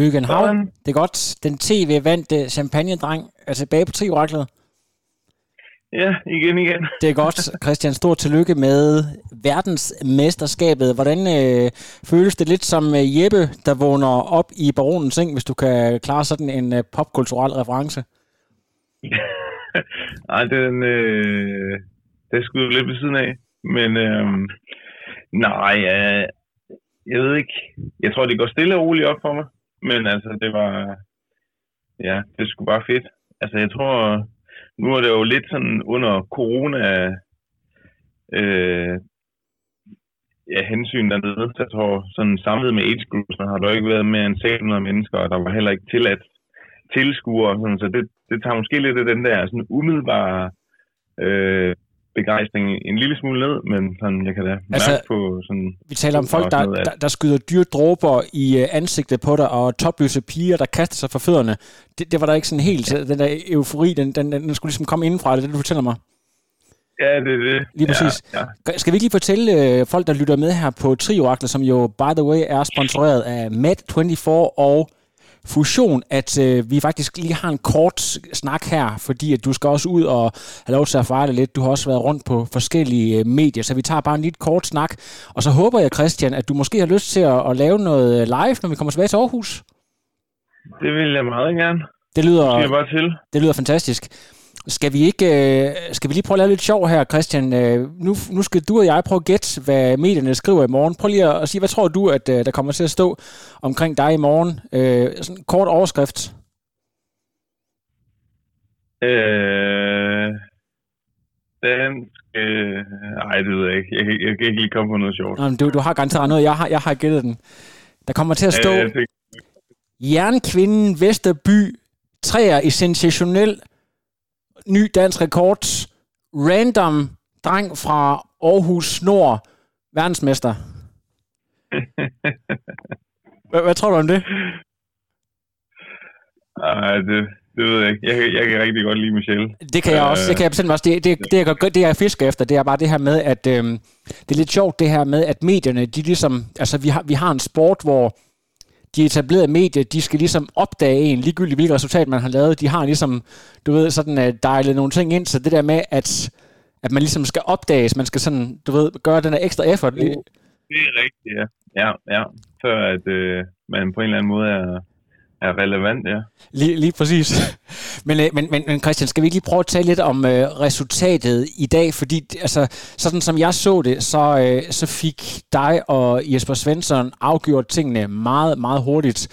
Høgen Havn, det er godt. Den tv-vandte champagne-dreng er tilbage på trioraklet. Ja, igen, igen. Det er godt. Christian, stort tillykke med verdensmesterskabet. Hvordan øh, føles det lidt som øh, Jeppe, der vågner op i baronens seng, hvis du kan klare sådan en øh, popkulturel reference? Ej, den, øh, det skulle lidt ved siden af. Men øh, nej, øh, jeg ved ikke. Jeg tror, det går stille og roligt op for mig. Men altså, det var... Ja, det skulle bare fedt. Altså, jeg tror... Nu er det jo lidt sådan under corona... Øh, ja, hensyn dernede. Så jeg tror, sådan samlet med age groups, har der jo ikke været mere end 600 mennesker, og der var heller ikke tilladt tilskuere. Sådan, så det, det tager måske lidt af den der sådan umiddelbare øh, begejstring en lille smule ned, men sådan, jeg kan da mærke altså, på sådan... Vi taler om folk, der, der, der skyder dyre dråber i øh, ansigtet på dig, og topløse piger, der kaster sig for fødderne. Det, det var der ikke sådan helt... Den der eufori, den, den, den skulle ligesom komme indenfra, det er det, du fortæller mig. Ja, det er det. Lige præcis. Ja, ja. Skal vi ikke lige fortælle øh, folk, der lytter med her på Trioraklet, som jo, by the way, er sponsoreret af Med24 og fusion, at øh, vi faktisk lige har en kort snak her, fordi at du skal også ud og have lov til at fejre lidt. Du har også været rundt på forskellige øh, medier, så vi tager bare en lidt kort snak. Og så håber jeg, Christian, at du måske har lyst til at, at lave noget live, når vi kommer tilbage til Aarhus. Det vil jeg meget gerne. Det lyder, det, bare til. det lyder fantastisk. Skal vi ikke øh, skal vi lige prøve at lave lidt sjov her, Christian? Øh, nu, nu skal du og jeg prøve at gætte, hvad medierne skriver i morgen. Prøv lige at, at sige, hvad tror du, at øh, der kommer til at stå omkring dig i morgen? Øh, sådan en kort overskrift. Øh, den øh, ej, det ved jeg ikke. Jeg, jeg, jeg kan ikke lige komme på noget sjovt. Nå, du, du har garanteret noget. Jeg har, jeg har gættet den. Der kommer til at stå... Øh, Jernkvinden Vesterby, træer i sensationel ny dansk rekord. Random dreng fra Aarhus Nord, verdensmester. hvad, hvad tror du om det? Ej, det, det ved jeg ikke. Jeg, jeg kan rigtig godt lide Michelle. Det kan jeg også. Det kan jeg bestemt også. Det, det, det, jeg, det jeg fisker efter, det er bare det her med, at øhm, det er lidt sjovt det her med, at medierne, de ligesom, altså vi har, vi har en sport, hvor de etablerede medier, de skal ligesom opdage en, ligegyldigt hvilket resultat man har lavet. De har ligesom, du ved, sådan uh, dejlet nogle ting ind, så det der med, at, at man ligesom skal opdages, man skal sådan, du ved, gøre den der ekstra effort. Det er rigtigt, ja. Ja, ja. Før at øh, man på en eller anden måde er, er relevant, ja. Lige, lige præcis. men, øh, men, men, men Christian, skal vi ikke lige prøve at tale lidt om øh, resultatet i dag? Fordi altså, sådan som jeg så det, så, øh, så fik dig og Jesper Svensson afgjort tingene meget, meget hurtigt.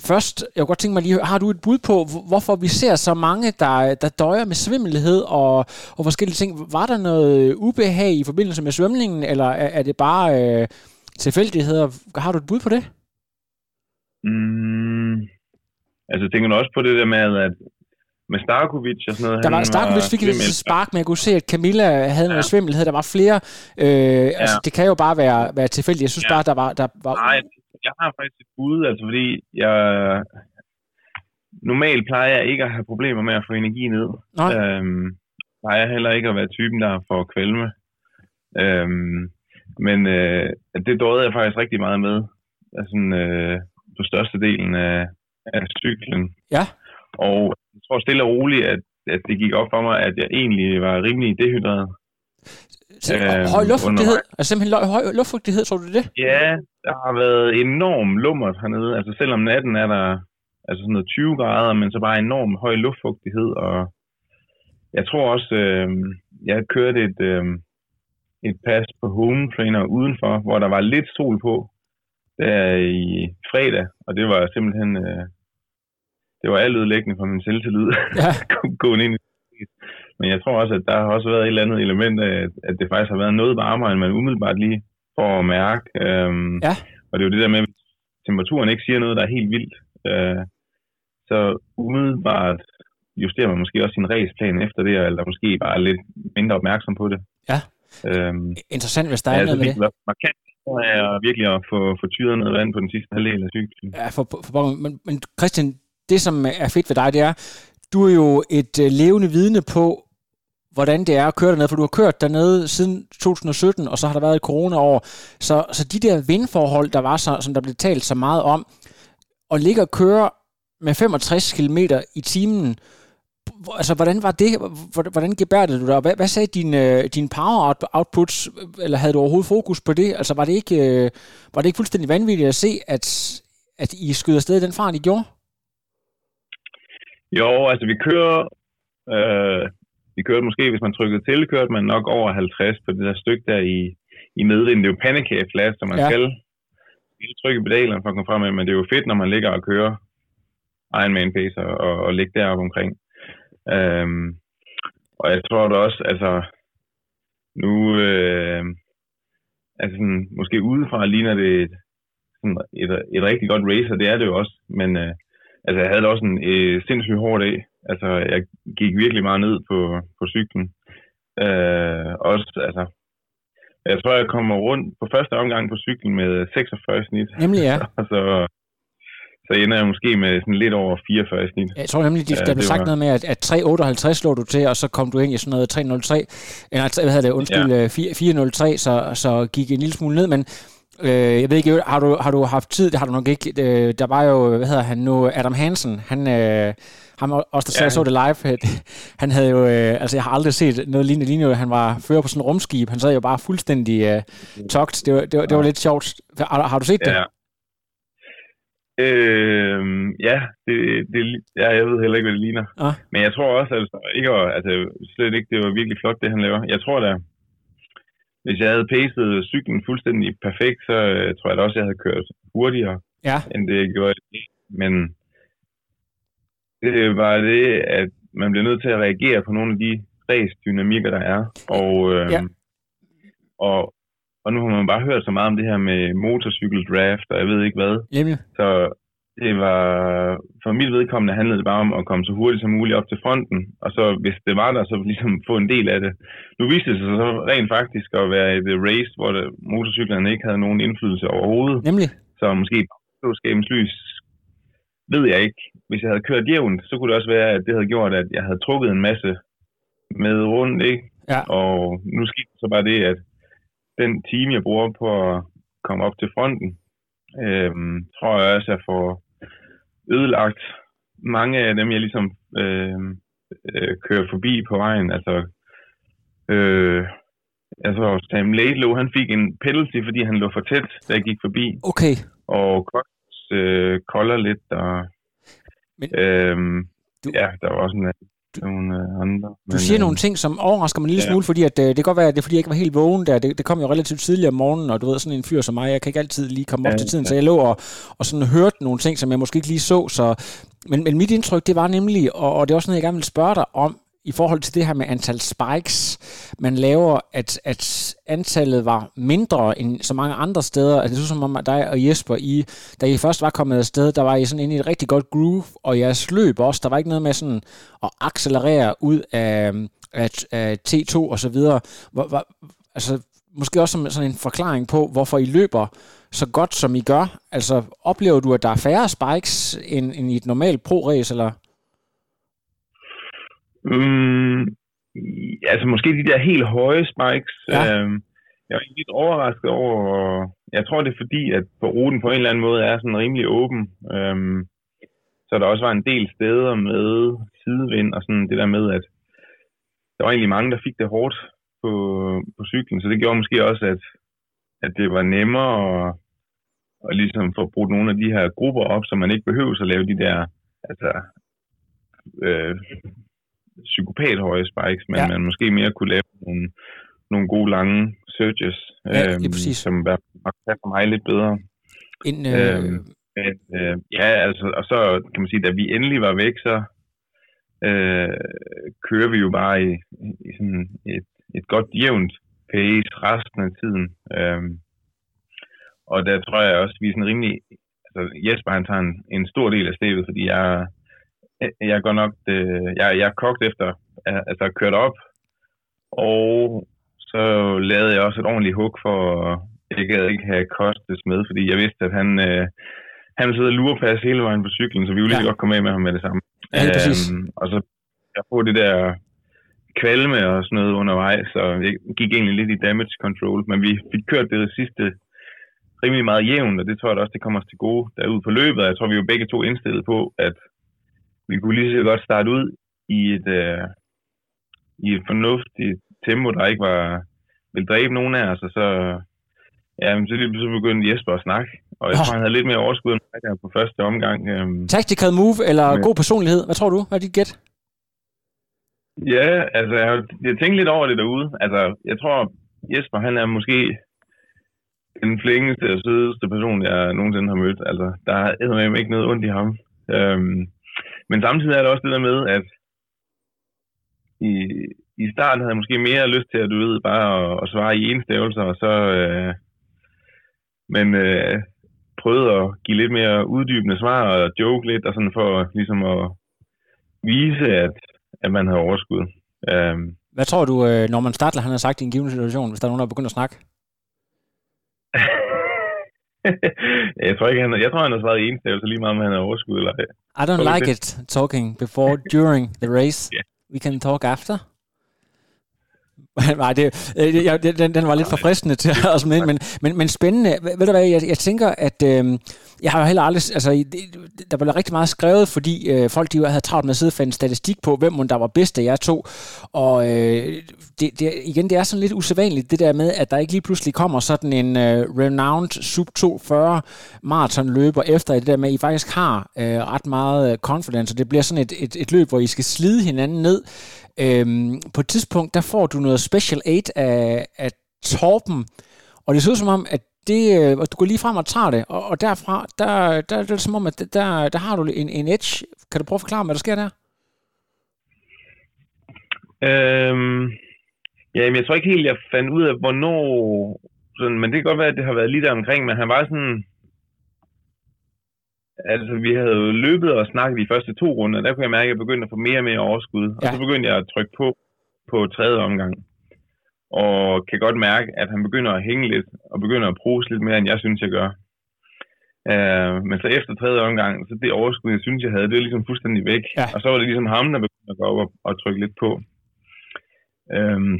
Først, jeg kunne godt tænke mig lige, har du et bud på, hvorfor vi ser så mange, der, der døjer med svimmelhed og, og forskellige ting? Var der noget ubehag i forbindelse med svømningen, eller er, er det bare øh, tilfældigheder? Har du et bud på det? Mm, Altså, tænker du også på det der med, at med Starkovic og sådan noget? Der var, Starkovic fik et spark, men jeg kunne se, at Camilla havde ja. noget svimmelhed. Der var flere. Øh, ja. altså, det kan jo bare være, være tilfældigt. Jeg synes ja. bare, der var, der var... Nej, jeg har faktisk et bud, altså fordi jeg... Normalt plejer jeg ikke at have problemer med at få energi ned. Nej. Øhm, plejer heller ikke at være typen, der får kvalme. Øhm, men øh, det dårede jeg faktisk rigtig meget med. Altså, øh, på størstedelen af, af cyklen. Ja. Og jeg tror stille og roligt, at, at det gik op for mig, at jeg egentlig var rimelig dehydreret. Så, øh, høj luftfugtighed? Altså simpelthen høj luftfugtighed, tror du det? Ja, der har været enorm lummert hernede. Altså selvom natten er der altså sådan noget 20 grader, men så bare enorm høj luftfugtighed. Og jeg tror også, øh, jeg kørte et, øh, et pas på home trainer udenfor, hvor der var lidt sol på der i fredag, og det var simpelthen, øh, det var altødelæggende for min selvtillid, ja. gå ind i Men jeg tror også, at der har også været et eller andet element af, at det faktisk har været noget varmere, end man umiddelbart lige får at mærke. Øhm, ja. Og det er jo det der med, at temperaturen ikke siger noget, der er helt vildt, øh, så umiddelbart justerer man måske også sin ræsplan efter det, eller måske bare lidt mindre opmærksom på det. Ja. Øhm, Interessant, hvis der er noget med det. det. Markant er virkelig at få, få tyret noget vand på den sidste halvdel af cyklen. Ja, for, for, for, men, men Christian, det som er fedt ved dig, det er, du er jo et øh, levende vidne på, hvordan det er at køre dernede, for du har kørt dernede siden 2017, og så har der været et corona-år. Så, så de der vindforhold, der var så, som der blev talt så meget om, og ligge og køre med 65 km i timen, altså, hvordan var det? Hvordan gebærdede du dig? Hvad, hvad sagde din, øh, din power outputs? Eller havde du overhovedet fokus på det? Altså, var det ikke, øh, var det ikke fuldstændig vanvittigt at se, at, at I skyder afsted i den fart, I gjorde? Jo, altså vi kører, øh, vi kørte måske, hvis man trykkede til, kørte man nok over 50 på det der stykke der i, i medvind. Det er jo panikage så man ja. skal trykke pedalerne for at komme frem med, men det er jo fedt, når man ligger og kører Ironman pace og, og, og ligge deroppe omkring. Øhm, og jeg tror da også, altså, nu, øh, altså sådan, måske udefra ligner det et, sådan et, et rigtig godt racer, det er det jo også, men øh, altså, jeg havde da også en øh, sindssygt hård dag. Altså, jeg gik virkelig meget ned på, på cyklen. Øh, også, altså, jeg tror, jeg kommer rundt på første omgang på cyklen med 46 snit. Nemlig, ja. så, så ender jeg måske med sådan lidt over 44 snit. Jeg tror nemlig, de, ja, der blev sagt var... noget med, at, at 3,58 slog du til, og så kom du ind i sådan noget 3,03, eller hvad hedder det, undskyld, ja. 4,03, så, så gik en lille smule ned, men øh, jeg ved ikke, har du, har du haft tid, det har du nok ikke, øh, der var jo, hvad hedder han nu, Adam Hansen, han, øh, ham også der ja. så det live, han havde jo, øh, altså jeg har aldrig set noget lignende lignende, han var fører på sådan en rumskib, han sad jo bare fuldstændig øh, togt, det var, det, var, det var lidt sjovt. Har, har du set det? Ja. Øh, ja, det, det, ja, jeg ved heller ikke, hvad det ligner. Ah. Men jeg tror også, altså, ikke, altså, slet ikke, det var virkelig flot, det han laver. Jeg tror da, hvis jeg havde pacet cyklen fuldstændig perfekt, så uh, tror jeg da også, jeg havde kørt hurtigere, ja. end det gjorde. Men det var det, at man bliver nødt til at reagere på nogle af de race-dynamikker, der er. Og, øh, ja. og, og nu har man bare hørt så meget om det her med motorcykeldraft, og jeg ved ikke hvad. Jamen. Så det var, for mit vedkommende handlede det bare om at komme så hurtigt som muligt op til fronten, og så hvis det var der, så ligesom få en del af det. Nu viste det sig så rent faktisk at være et race, hvor det, motorcyklerne ikke havde nogen indflydelse overhovedet. Nemlig. Så måske på skabens lys, ved jeg ikke. Hvis jeg havde kørt jævnt, så kunne det også være, at det havde gjort, at jeg havde trukket en masse med rundt, ikke? Ja. Og nu skete så bare det, at den time, jeg bruger på at komme op til fronten, øhm, tror jeg også, at jeg får ødelagt mange af dem, jeg ligesom øh, øh, kører forbi på vejen. Altså, øh, altså Sam Laidlow, han fik en penalty, fordi han lå for tæt, da jeg gik forbi. Okay. Og Cox øh, kolder lidt, og Men, øh, du... ja, der var også en nogle øh, andre. Du men, siger øh, nogle ting, som overrasker mig en lille ja. smule, fordi at, øh, det kan godt være, at det er fordi, jeg ikke var helt vågen der. Det, det kom jo relativt tidligt om morgenen, og du ved, sådan en fyr som mig, jeg kan ikke altid lige komme op ja, til tiden, ja. så jeg lå og, og sådan hørte nogle ting, som jeg måske ikke lige så. så men, men mit indtryk, det var nemlig, og, og det er også noget, jeg gerne vil spørge dig om, i forhold til det her med antal spikes, man laver, at, at antallet var mindre end så mange andre steder. Altså, det er som om dig og Jesper, I, da I først var kommet afsted, der var I sådan inde i et rigtig godt groove, og jeres løb også, der var ikke noget med sådan at accelerere ud af, af, af T2 og så videre. Hvor, hvor, altså, måske også som sådan en forklaring på, hvorfor I løber så godt, som I gør. Altså, oplever du, at der er færre spikes end, end i et normalt pro-race, eller? Mm, altså måske de der helt høje spikes. Ja. Øhm, jeg er lidt overrasket over, jeg tror det er fordi, at på ruten på en eller anden måde er sådan rimelig åben. Øhm, så der også var en del steder med sidevind og sådan det der med, at der var egentlig mange, der fik det hårdt på, på cyklen, så det gjorde måske også, at, at det var nemmere at, at ligesom få brugt nogle af de her grupper op, så man ikke behøver at lave de der altså, øh, psykopat høje spikes, men ja. man måske mere kunne lave nogle, nogle gode lange searches, ja, øhm, som er for mig lidt bedre. En, øh... øhm, men, øh, ja, altså, og så kan man sige, da vi endelig var væk, så øh, kører vi jo bare i, i sådan et, et godt jævnt pace resten af tiden. Øhm, og der tror jeg også, vi er sådan rimelig... Altså Jesper han tager en, en stor del af stedet, fordi jeg jeg går nok, øh, jeg, jeg er kogt efter, altså kørt op, og så lavede jeg også et ordentligt hug for, jeg gad ikke have Kostes med, fordi jeg vidste, at han, øh, han ville sidde og lurepasse hele vejen på cyklen, så vi ville lige ja. godt komme af med ham med det samme. Ja, det præcis. Øhm, og så jeg får det der kvalme og sådan noget undervejs, så jeg gik egentlig lidt i damage control, men vi fik kørt det sidste rimelig meget jævnt, og det tror jeg også, det kommer os til gode derude på løbet. Jeg tror, vi var begge to indstillet på, at vi kunne lige så godt starte ud i et, øh, i et fornuftigt tempo, der ikke var vil dræbe nogen af os, og så, ja, så lige så begyndte Jesper at snakke, og jeg tror, han havde lidt mere overskud end mig på første omgang. Øhm, Tactical move eller men, god personlighed? Hvad tror du? Hvad er dit gæt? Ja, altså, jeg, jeg tænkte lidt over det derude. Altså, jeg tror, Jesper, han er måske den flinkeste og sødeste person, jeg nogensinde har mødt. Altså, der er ikke noget ondt i ham. Øhm, men samtidig er det også det der med, at i, i starten havde jeg måske mere lyst til at, du ved, bare at, at svare i enstavelser, og så, øh, men øh, prøvede at give lidt mere uddybende svar og joke lidt, og sådan for ligesom at vise, at, at man havde overskud. Um, Hvad tror du, øh, når man starter, han har sagt i en given situation, hvis der er nogen, der begynder at snakke? jeg tror ikke, han, jeg tror, han har svaret en så lige meget, om han har overskud eller I don't like it talking before, during the race. Yeah. We can talk after. Nej, det, øh, jeg, den, den var lidt forfriskende til os med, men, men, men spændende. Ved du hvad, jeg, jeg tænker, at øh, jeg har jo heller aldrig, altså der blev rigtig meget skrevet, fordi øh, folk de havde travlt med at sidde og finde statistik på, hvem der var bedst af jer to, og øh, det, det, igen, det er sådan lidt usædvanligt, det der med, at der ikke lige pludselig kommer sådan en øh, renowned sub 240 maratonløber efter det der med, at I faktisk har øh, ret meget confidence, og det bliver sådan et, et, et løb, hvor I skal slide hinanden ned, Øhm, på et tidspunkt, der får du noget special aid af, af Torben, og det ser ud som om, at det, øh, og du går lige frem og tager det, og, og derfra, der, der, der er det som om, at der, der har du en, en edge. Kan du prøve at forklare, hvad der sker der? Øhm, ja, jeg tror ikke helt, jeg fandt ud af, hvornår... Sådan, men det kan godt være, at det har været lige der omkring, men han var sådan Altså, vi havde jo løbet og snakket de første to runder, der kunne jeg mærke, at jeg begyndte at få mere og mere overskud. Ja. Og så begyndte jeg at trykke på på tredje omgang. Og kan godt mærke, at han begynder at hænge lidt, og begynder at bruge lidt mere, end jeg synes, jeg gør. Uh, men så efter tredje omgang, så det overskud, jeg synes, jeg havde, det var ligesom fuldstændig væk. Ja. Og så var det ligesom ham, der begyndte at gå op og, og trykke lidt på. Uh,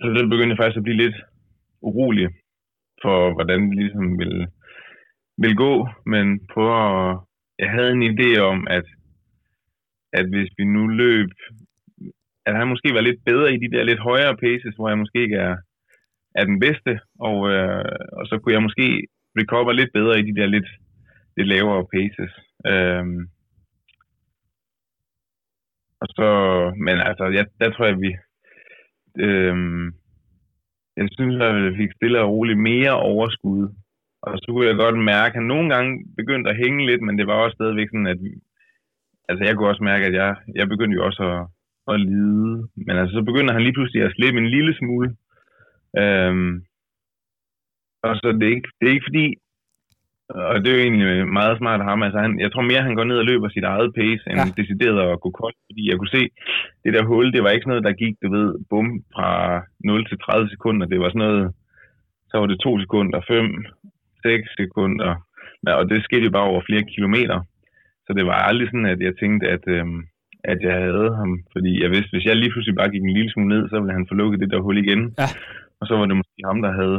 så det begyndte jeg faktisk at blive lidt urolig for, hvordan det ligesom ville vil gå, men prøver at... Jeg havde en idé om, at, at hvis vi nu løb, at han måske var lidt bedre i de der lidt højere paces, hvor jeg måske ikke er, er den bedste, og, øh, og så kunne jeg måske recover lidt bedre i de der lidt, lidt lavere paces. Øhm, og så, men altså, jeg, der tror jeg, vi, øhm, jeg synes, at vi fik stille og roligt mere overskud og så kunne jeg godt mærke, at han nogle gange begyndte at hænge lidt, men det var også stadigvæk sådan, at altså jeg kunne også mærke, at jeg, jeg begyndte jo også at, at lide. Men altså, så begynder han lige pludselig at slippe en lille smule. Øhm, og så det er ikke, det er ikke fordi, og det er jo egentlig meget smart af ham, altså han, jeg tror mere, han går ned og løber sit eget pace, end ja. decideret at gå koldt, fordi jeg kunne se, det der hul, det var ikke sådan noget, der gik, du ved, bum, fra 0 til 30 sekunder, det var sådan noget, så var det 2 sekunder, 5, 6 sekunder. Og det skete jo bare over flere kilometer. Så det var aldrig sådan, at jeg tænkte, at, øhm, at jeg havde ham. Fordi jeg vidste, hvis jeg lige pludselig bare gik en lille smule ned, så ville han få lukket det der hul igen. Ja. Og så var det måske ham, der havde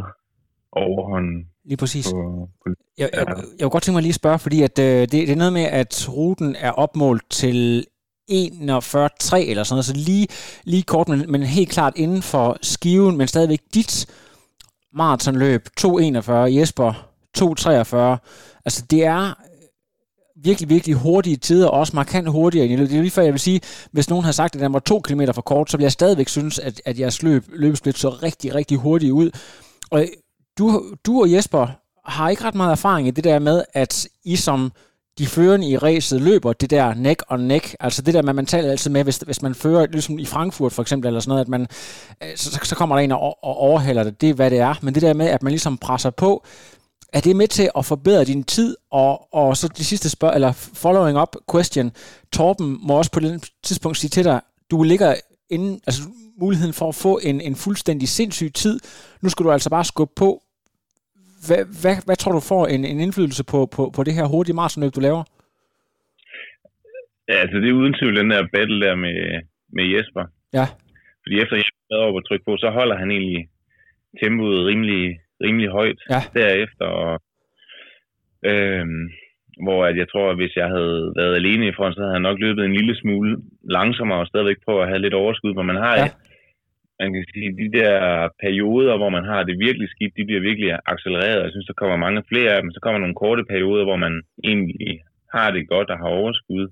overhånden. Lige præcis. På, på, jeg, jeg, jeg kunne godt tænke mig lige at spørge, fordi at, øh, det, det er noget med, at ruten er opmålt til 41,3 eller sådan noget, så lige, lige kort, men, men helt klart inden for skiven, men stadigvæk dit maratonløb, 2.41, Jesper 2.43. Altså det er øh, virkelig, virkelig hurtige tider, og også markant hurtigere end Det er lige før, jeg vil sige, hvis nogen har sagt, at den var to kilometer for kort, så vil jeg stadigvæk synes, at, at jeres løb, løbesplit så rigtig, rigtig hurtigt ud. Og øh, du, du og Jesper har ikke ret meget erfaring i det der med, at I som de førende i ræset løber det der neck on neck, altså det der med, man taler altid med, hvis, hvis man fører, ligesom i Frankfurt for eksempel, eller sådan noget, at man, øh, så, så kommer der en og, og overhælder det, det er hvad det er, men det der med, at man ligesom presser på, er det med til at forbedre din tid? Og, og så det sidste spørg, eller following up question, Torben må også på det tidspunkt sige til dig, du ligger inden, altså muligheden for at få en, en fuldstændig sindssyg tid. Nu skal du altså bare skubbe på. Hvad, hvad, hvad tror du får en, en indflydelse på, på, på det her hurtige maratonløb, du laver? Ja, altså det er uden tvivl den der battle der med, med Jesper. Ja. Fordi efter jeg har over på tryk på, så holder han egentlig tempoet rimelig, rimelig højt ja. derefter. Og, øhm, hvor at jeg tror, at hvis jeg havde været alene i front, så havde jeg nok løbet en lille smule langsommere og stadigvæk prøve at have lidt overskud, hvor man har ja. man kan sige, de der perioder, hvor man har det virkelig skidt, de bliver virkelig accelereret. Jeg synes, der kommer mange flere af dem. Så kommer nogle korte perioder, hvor man egentlig har det godt og har overskud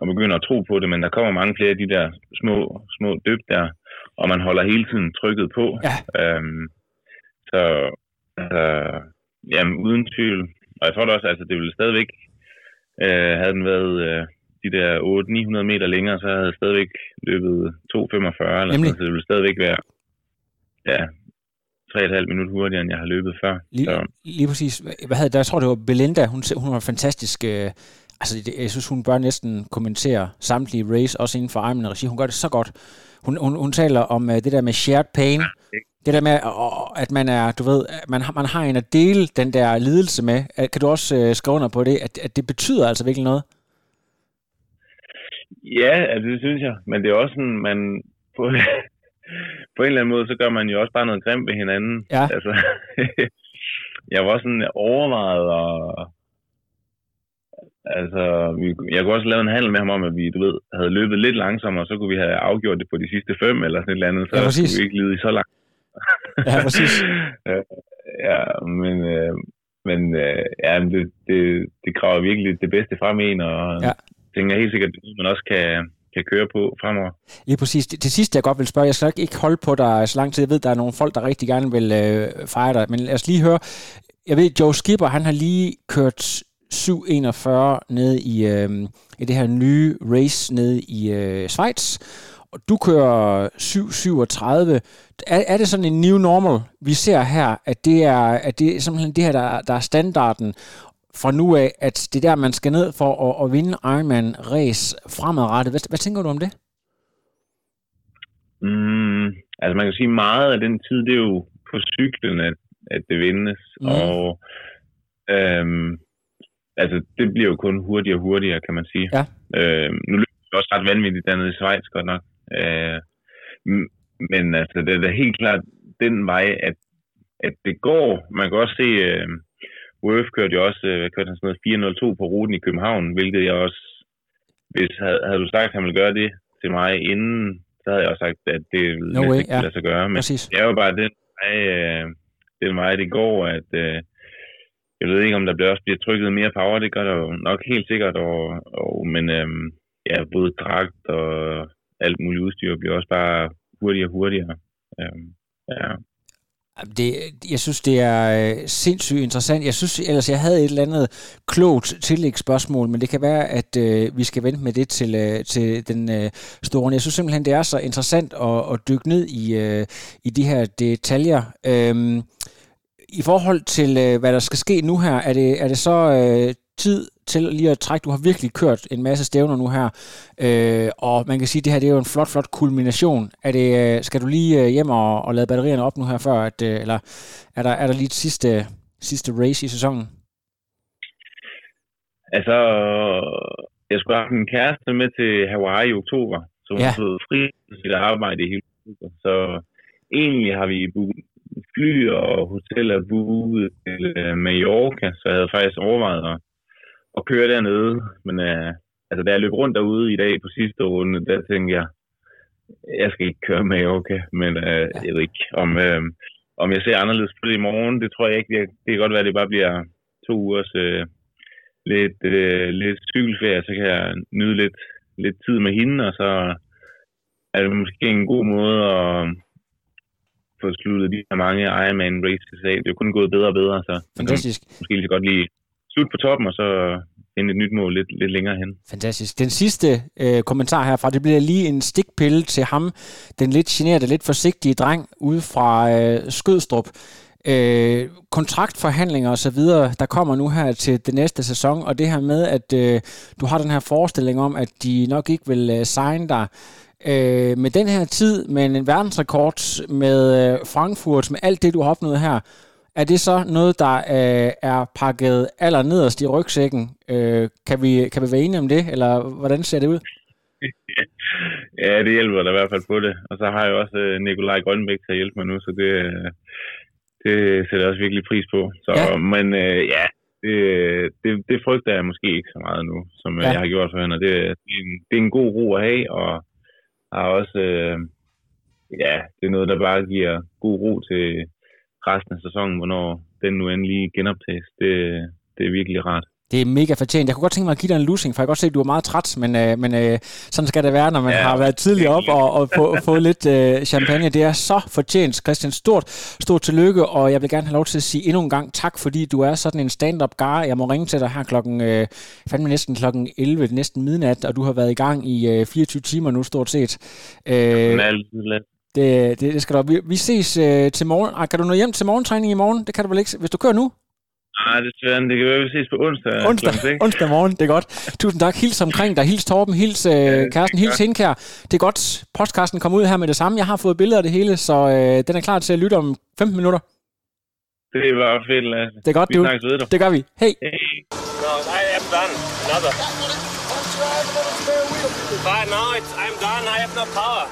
og begynder at tro på det, men der kommer mange flere af de der små, små dyb der, og man holder hele tiden trykket på. Ja. Øhm, så altså, jamen, uden tvivl. Og jeg tror da også, altså det ville stadigvæk, øh, havde den været øh, de der 800-900 meter længere, så havde jeg stadigvæk løbet 2.45, eller sådan, så det ville stadigvæk være ja, 3,5 minutter hurtigere, end jeg har løbet før. Lige, så. lige præcis. Hvad havde der? Jeg tror, det var Belinda. Hun, hun var fantastisk. Øh, altså, det, jeg synes, hun bør næsten kommentere samtlige race, også inden for Ironman regi. Hun gør det så godt. Hun, hun, hun taler om uh, det der med shared pain. Det der med, at man er, du ved, man har, man har en at dele den der lidelse med. Kan du også uh, skrive under på det, at, at det betyder altså virkelig noget? Ja, altså det synes jeg. Men det er også sådan, man på, på en eller anden måde, så gør man jo også bare noget grimt ved hinanden. Ja. Altså, jeg var sådan overvejet og Altså, vi, jeg kunne også lave en handel med ham om, at vi, du ved, havde løbet lidt langsommere, så kunne vi have afgjort det på de sidste fem eller sådan et eller andet, så ja, skulle vi ikke lide så langt. ja, præcis. ja, men, øh, men øh, ja, det, det, det graver virkelig det bedste frem i en, og ja. tænker helt sikkert, at man også kan, kan køre på fremover. Lige præcis. Det, det sidste, jeg godt vil spørge, jeg skal ikke holde på dig så lang tid. Jeg ved, der er nogle folk, der rigtig gerne vil øh, fejre dig, men lad os lige høre. Jeg ved, Joe Skipper, han har lige kørt 7.41 nede i, øh, i det her nye race nede i øh, Schweiz. Og du kører 7.37. Er, er det sådan en new normal, vi ser her, at det er, at det er simpelthen det her, der, der er standarden fra nu af, at det er der, man skal ned for at, at vinde Ironman race fremadrettet. Hvad, hvad tænker du om det? Mm, altså man kan sige, meget af den tid, det er jo på cyklen, at, at det vindes. Mm. Og øhm, altså, det bliver jo kun hurtigere og hurtigere, kan man sige. Ja. Øh, nu løber det også ret vanvittigt dernede i Schweiz, godt nok. Øh, men altså, det er da helt klart den vej, at, at det går. Man kan også se, øh, Worth kørte jo også øh, kørte sådan noget 402 på ruten i København, hvilket jeg også, hvis havde, havde du sagt, at han ville gøre det til mig inden, så havde jeg også sagt, at det ville no way, ikke ja. lade sig gøre. Men Præcis. det er jo bare den vej, øh, den vej det går, at øh, jeg ved ikke, om der bliver også bliver trykket mere power, det gør der jo nok helt sikkert, og, og, men øhm, ja, både dragt og alt muligt udstyr bliver også bare hurtigere og hurtigere. Øhm, ja. Det, jeg synes, det er øh, sindssygt interessant. Jeg synes ellers, jeg havde et eller andet klogt tillægsspørgsmål, men det kan være, at øh, vi skal vente med det til, øh, til den øh, store. Jeg synes simpelthen, det er så interessant at, at dykke ned i, øh, i de her detaljer. Øh, i forhold til, øh, hvad der skal ske nu her, er det, er det så øh, tid til lige at trække? Du har virkelig kørt en masse stævner nu her, øh, og man kan sige, at det her det er jo en flot, flot kulmination. Er det, øh, skal du lige øh, hjem og, og lade batterierne op nu her før, at, øh, eller er der, er der lige et sidste, sidste race i sæsonen? Altså, jeg skulle have en kæreste med til Hawaii i oktober, så hun ja. har fået fri sit arbejde i hele Så egentlig har vi fly og hotel er booket til uh, Mallorca, så jeg havde faktisk overvejet at, at køre dernede. Men uh, altså, da jeg løb rundt derude i dag på sidste runde, der tænkte jeg, jeg skal ikke køre Mallorca, men uh, jeg ved ikke, om, uh, om jeg ser anderledes på det i morgen, det tror jeg ikke. Det, det kan godt være, at det bare bliver to ugers uh, lidt, uh, lidt cykelferie, så kan jeg nyde lidt, lidt tid med hende, og så er det måske en god måde at få sluttet de her mange Ironman races af. Det er jo kun gået bedre og bedre, så Fantastisk. Man måske lige så godt lige slut på toppen, og så finde et nyt mål lidt, lidt længere hen. Fantastisk. Den sidste øh, kommentar herfra, det bliver lige en stikpille til ham, den lidt generede, lidt forsigtige dreng ude fra øh, Skødstrup. øh, kontraktforhandlinger og så videre, der kommer nu her til det næste sæson, og det her med, at øh, du har den her forestilling om, at de nok ikke vil øh, signe dig øh, med den her tid, med en verdensrekord, med øh, Frankfurt, med alt det, du har opnået her, er det så noget, der øh, er pakket aller nederst i rygsækken? Øh, kan, vi, kan vi være enige om det, eller hvordan ser det ud? ja, det hjælper da i hvert fald på det. Og så har jeg også øh, Nikolaj Grønbæk til at hjælpe mig nu, så det, øh, det sætter jeg også virkelig pris på. Så, ja. Men øh, ja, det, det, det frygter jeg måske ikke så meget nu, som ja. jeg har gjort for hende. Det, det, er en, det er en god ro at have, og har også, øh, ja, det er noget, der bare giver god ro til resten af sæsonen, hvornår den nu endelig genoptages. Det, det er virkelig rart. Det er mega fortjent. Jeg kunne godt tænke mig at give dig en losing, for jeg kan godt se, at du er meget træt, men, øh, men øh, sådan skal det være, når man ja, har været tidligere op og, og få, få lidt øh, champagne. Det er så fortjent, Christian. Stort, stort tillykke, og jeg vil gerne have lov til at sige endnu en gang tak, fordi du er sådan en stand-up gar. Jeg må ringe til dig her klokken, øh, fandme næsten klokken 11, næsten midnat, og du har været i gang i øh, 24 timer nu, stort set. Øh, det, det, det skal du. Vi, vi ses øh, til morgen. Ah, kan du nå hjem til morgentræning i morgen? Det kan du vel ikke, hvis du kører nu? Nej, det er Det kan være, vi ses på onsdag. Onsdag, onsdag morgen, det er godt. Tusind tak. Hils omkring dig. Hils Torben, hils øh, ja, Kærsten, hils Hindkær. Det er godt. Postkassen kommer ud her med det samme. Jeg har fået billeder af det hele, så øh, den er klar til at lytte om 15 minutter. Det var fedt, Lasse. Det er godt, vi du. snakkes ved dig. Det gør vi. Hey. hey. No, I am done. Another. But no, it's, I'm done. I have no power.